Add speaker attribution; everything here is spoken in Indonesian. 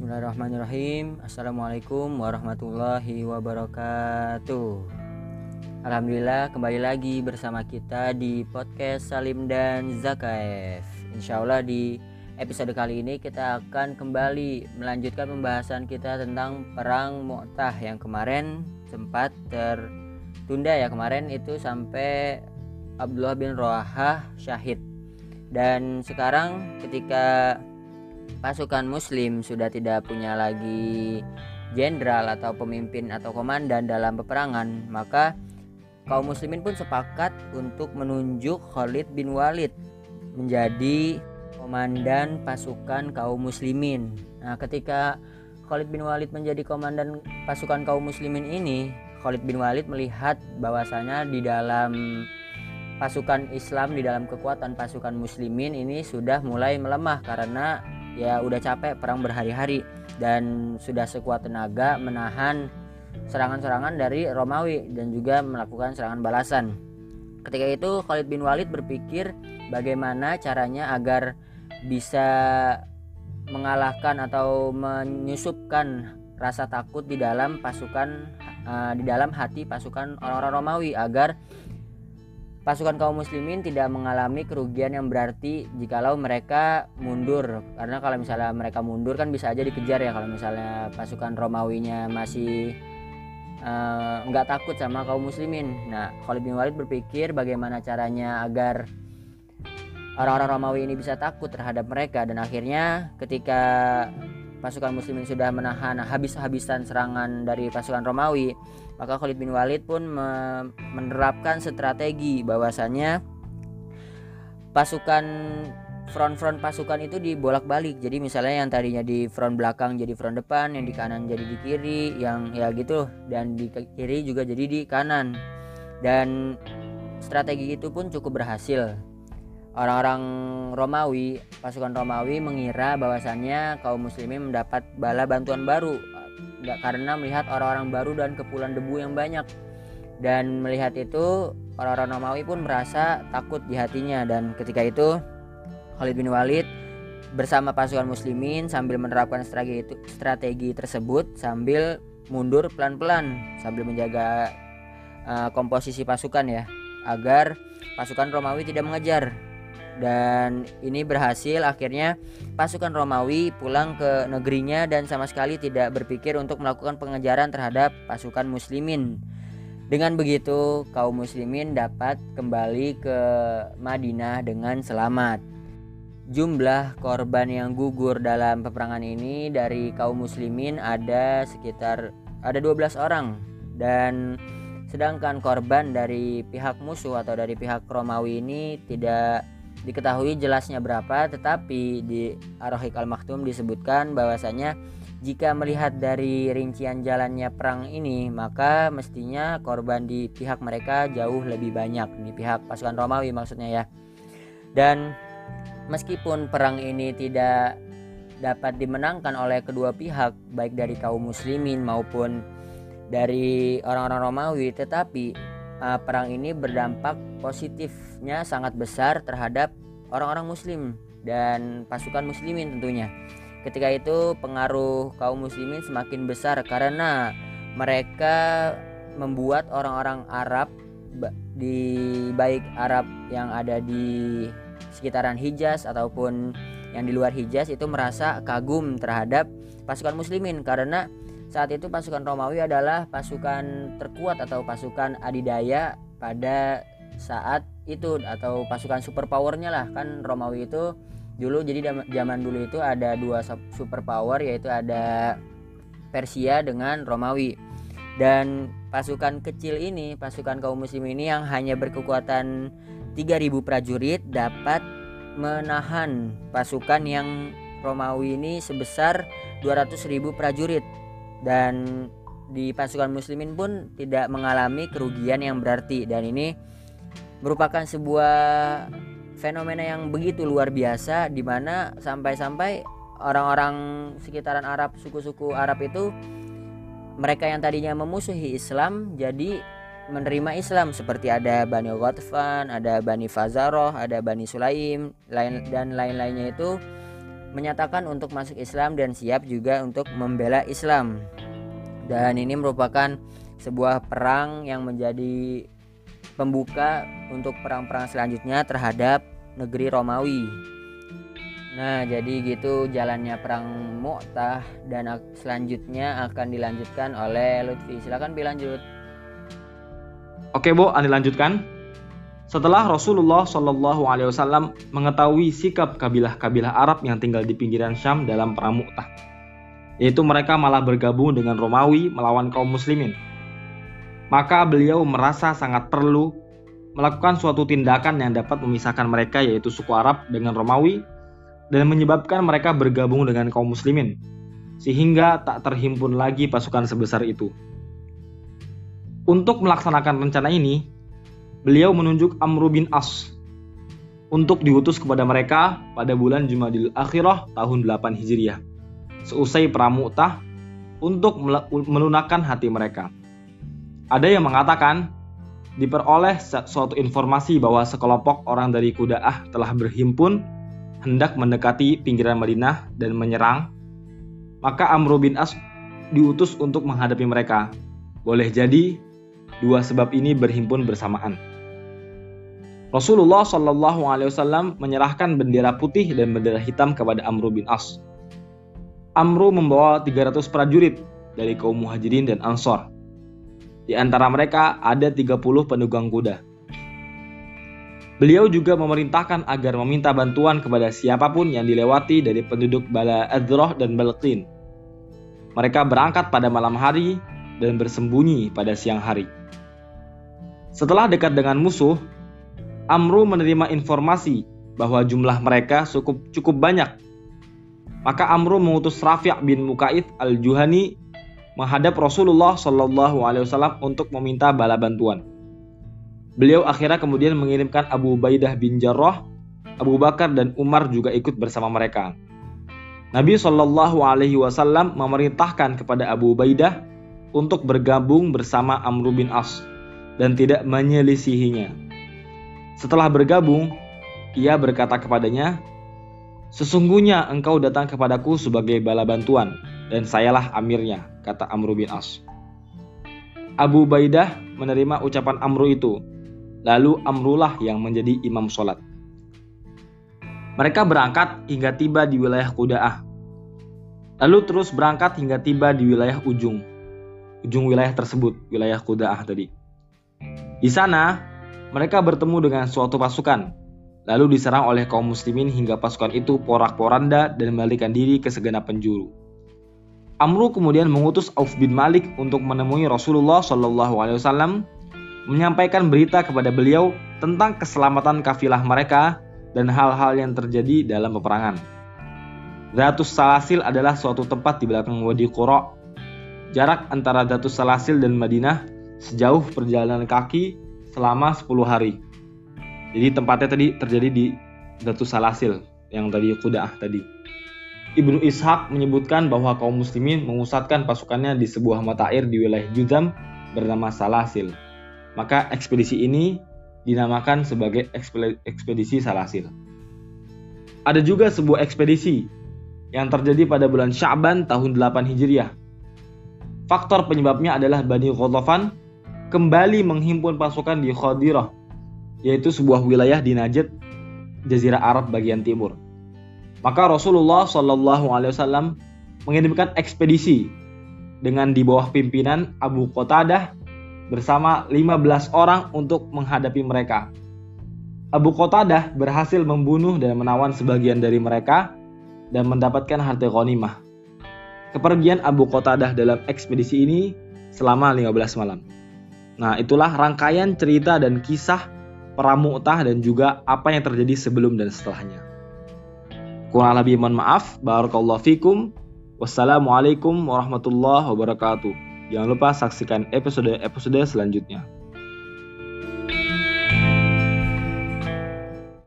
Speaker 1: Bismillahirrahmanirrahim. Assalamualaikum warahmatullahi wabarakatuh. Alhamdulillah kembali lagi bersama kita di podcast Salim dan Zakaev. Insya Allah di episode kali ini kita akan kembali melanjutkan pembahasan kita tentang perang Mu'tah yang kemarin sempat tertunda ya. Kemarin itu sampai Abdullah bin Roahah syahid. Dan sekarang ketika pasukan muslim sudah tidak punya lagi jenderal atau pemimpin atau komandan dalam peperangan, maka kaum muslimin pun sepakat untuk menunjuk Khalid bin Walid menjadi komandan pasukan kaum muslimin. Nah, ketika Khalid bin Walid menjadi komandan pasukan kaum muslimin ini, Khalid bin Walid melihat bahwasanya di dalam pasukan Islam di dalam kekuatan pasukan muslimin ini sudah mulai melemah karena ya udah capek perang berhari-hari dan sudah sekuat tenaga menahan serangan-serangan dari Romawi dan juga melakukan serangan balasan. Ketika itu Khalid bin Walid berpikir bagaimana caranya agar bisa mengalahkan atau menyusupkan rasa takut di dalam pasukan uh, di dalam hati pasukan orang-orang Romawi agar pasukan kaum muslimin tidak mengalami kerugian yang berarti jikalau mereka mundur. Karena kalau misalnya mereka mundur kan bisa aja dikejar ya kalau misalnya pasukan Romawinya masih eh, nggak uh, takut sama kaum muslimin. Nah Khalid bin Walid berpikir bagaimana caranya agar orang-orang Romawi ini bisa takut terhadap mereka. Dan akhirnya ketika pasukan muslimin sudah menahan habis-habisan serangan dari pasukan Romawi maka Khalid bin Walid pun menerapkan strategi bahwasanya pasukan front-front pasukan itu dibolak-balik. Jadi misalnya yang tadinya di front belakang jadi front depan, yang di kanan jadi di kiri, yang ya gitu dan di kiri juga jadi di kanan. Dan strategi itu pun cukup berhasil. Orang-orang Romawi, pasukan Romawi mengira bahwasannya kaum muslimin mendapat bala bantuan baru. Karena melihat orang-orang baru dan kepulan debu yang banyak. Dan melihat itu orang-orang Romawi pun merasa takut di hatinya. Dan ketika itu Khalid bin Walid bersama pasukan muslimin sambil menerapkan strategi itu strategi tersebut sambil mundur pelan-pelan sambil menjaga uh, komposisi pasukan ya agar pasukan Romawi tidak mengejar dan ini berhasil akhirnya pasukan Romawi pulang ke negerinya dan sama sekali tidak berpikir untuk melakukan pengejaran terhadap pasukan muslimin. Dengan begitu kaum muslimin dapat kembali ke Madinah dengan selamat. Jumlah korban yang gugur dalam peperangan ini dari kaum muslimin ada sekitar ada 12 orang dan sedangkan korban dari pihak musuh atau dari pihak Romawi ini tidak diketahui jelasnya berapa tetapi di Arohik Al-Maktum disebutkan bahwasanya jika melihat dari rincian jalannya perang ini maka mestinya korban di pihak mereka jauh lebih banyak di pihak pasukan Romawi maksudnya ya. Dan meskipun perang ini tidak dapat dimenangkan oleh kedua pihak baik dari kaum muslimin maupun dari orang-orang Romawi tetapi uh, perang ini berdampak positifnya sangat besar terhadap orang-orang muslim dan pasukan muslimin tentunya. Ketika itu pengaruh kaum muslimin semakin besar karena mereka membuat orang-orang Arab di baik Arab yang ada di sekitaran Hijaz ataupun yang di luar Hijaz itu merasa kagum terhadap pasukan muslimin karena saat itu pasukan Romawi adalah pasukan terkuat atau pasukan adidaya pada saat itu atau pasukan superpowernya lah. Kan Romawi itu dulu jadi zaman dulu itu ada dua superpower yaitu ada Persia dengan Romawi. Dan pasukan kecil ini pasukan kaum muslim ini yang hanya berkekuatan 3000 prajurit dapat menahan pasukan yang Romawi ini sebesar 200.000 prajurit dan di pasukan muslimin pun tidak mengalami kerugian yang berarti. Dan ini merupakan sebuah fenomena yang begitu luar biasa di mana sampai-sampai orang-orang sekitaran Arab suku-suku Arab itu mereka yang tadinya memusuhi Islam jadi menerima Islam. Seperti ada Bani Ghatfan, ada Bani Fazaroh, ada Bani Sulaim, lain dan lain-lainnya itu menyatakan untuk masuk Islam dan siap juga untuk membela Islam. Dan ini merupakan sebuah perang yang menjadi pembuka untuk perang-perang selanjutnya terhadap negeri Romawi. Nah, jadi gitu jalannya perang Mu'tah dan selanjutnya akan dilanjutkan oleh Lutfi. Silakan dilanjut.
Speaker 2: Oke, Bu, Anda lanjutkan. Setelah Rasulullah Shallallahu Alaihi Wasallam mengetahui sikap kabilah-kabilah Arab yang tinggal di pinggiran Syam dalam perang Mu'tah, yaitu mereka malah bergabung dengan Romawi melawan kaum Muslimin, maka beliau merasa sangat perlu melakukan suatu tindakan yang dapat memisahkan mereka yaitu suku Arab dengan Romawi dan menyebabkan mereka bergabung dengan kaum muslimin sehingga tak terhimpun lagi pasukan sebesar itu. Untuk melaksanakan rencana ini, beliau menunjuk Amr bin As untuk diutus kepada mereka pada bulan Jumadil Akhirah tahun 8 Hijriah, seusai Pramu'tah untuk melunakkan hati mereka. Ada yang mengatakan diperoleh suatu informasi bahwa sekelompok orang dari Kudaah telah berhimpun hendak mendekati pinggiran Madinah dan menyerang, maka Amr bin As diutus untuk menghadapi mereka. Boleh jadi dua sebab ini berhimpun bersamaan. Rasulullah Shallallahu Alaihi Wasallam menyerahkan bendera putih dan bendera hitam kepada Amr bin As. Amr membawa 300 prajurit dari kaum muhajirin dan ansor di antara mereka ada 30 penunggang kuda. Beliau juga memerintahkan agar meminta bantuan kepada siapa pun yang dilewati dari penduduk Bala Adroh dan Balqin. Mereka berangkat pada malam hari dan bersembunyi pada siang hari. Setelah dekat dengan musuh, Amru menerima informasi bahwa jumlah mereka cukup cukup banyak. Maka Amru mengutus Rafi' bin Mukaid al-Juhani menghadap Rasulullah Shallallahu Alaihi Wasallam untuk meminta bala bantuan. Beliau akhirnya kemudian mengirimkan Abu Ubaidah bin Jarrah, Abu Bakar dan Umar juga ikut bersama mereka. Nabi Shallallahu Alaihi Wasallam memerintahkan kepada Abu Ubaidah untuk bergabung bersama Amr bin As dan tidak menyelisihinya. Setelah bergabung, ia berkata kepadanya, Sesungguhnya engkau datang kepadaku sebagai bala bantuan, dan sayalah amirnya, kata Amru bin As. Abu Baidah menerima ucapan Amru itu, lalu Amrulah yang menjadi imam sholat. Mereka berangkat hingga tiba di wilayah Kudaah. Lalu terus berangkat hingga tiba di wilayah ujung. Ujung wilayah tersebut, wilayah Kudaah tadi. Di sana, mereka bertemu dengan suatu pasukan lalu diserang oleh kaum muslimin hingga pasukan itu porak-poranda dan melarikan diri ke segenap penjuru. Amru kemudian mengutus Auf bin Malik untuk menemui Rasulullah Shallallahu Alaihi Wasallam, menyampaikan berita kepada beliau tentang keselamatan kafilah mereka dan hal-hal yang terjadi dalam peperangan. Datus Salasil adalah suatu tempat di belakang Wadi Qura. Jarak antara Datus Salasil dan Madinah sejauh perjalanan kaki selama 10 hari. Jadi tempatnya tadi terjadi di Datu Salasil yang tadi Kudaah tadi. Ibnu Ishaq menyebutkan bahwa kaum muslimin mengusatkan pasukannya di sebuah mata air di wilayah Juzam bernama Salasil. Maka ekspedisi ini dinamakan sebagai ekspedisi Salasil. Ada juga sebuah ekspedisi yang terjadi pada bulan Syaban tahun 8 Hijriah. Faktor penyebabnya adalah Bani Ghatafan kembali menghimpun pasukan di Khadirah yaitu sebuah wilayah di Najd, Jazirah Arab bagian timur. Maka Rasulullah Shallallahu Alaihi Wasallam mengirimkan ekspedisi dengan di bawah pimpinan Abu Qatadah bersama 15 orang untuk menghadapi mereka. Abu Qatadah berhasil membunuh dan menawan sebagian dari mereka dan mendapatkan harta ghanimah. Kepergian Abu Qatadah dalam ekspedisi ini selama 15 malam. Nah, itulah rangkaian cerita dan kisah pramuktah dan juga apa yang terjadi sebelum dan setelahnya. Kurang lebih mohon maaf. Barakallahu fikum. Wassalamualaikum warahmatullahi wabarakatuh. Jangan lupa saksikan episode-episode selanjutnya.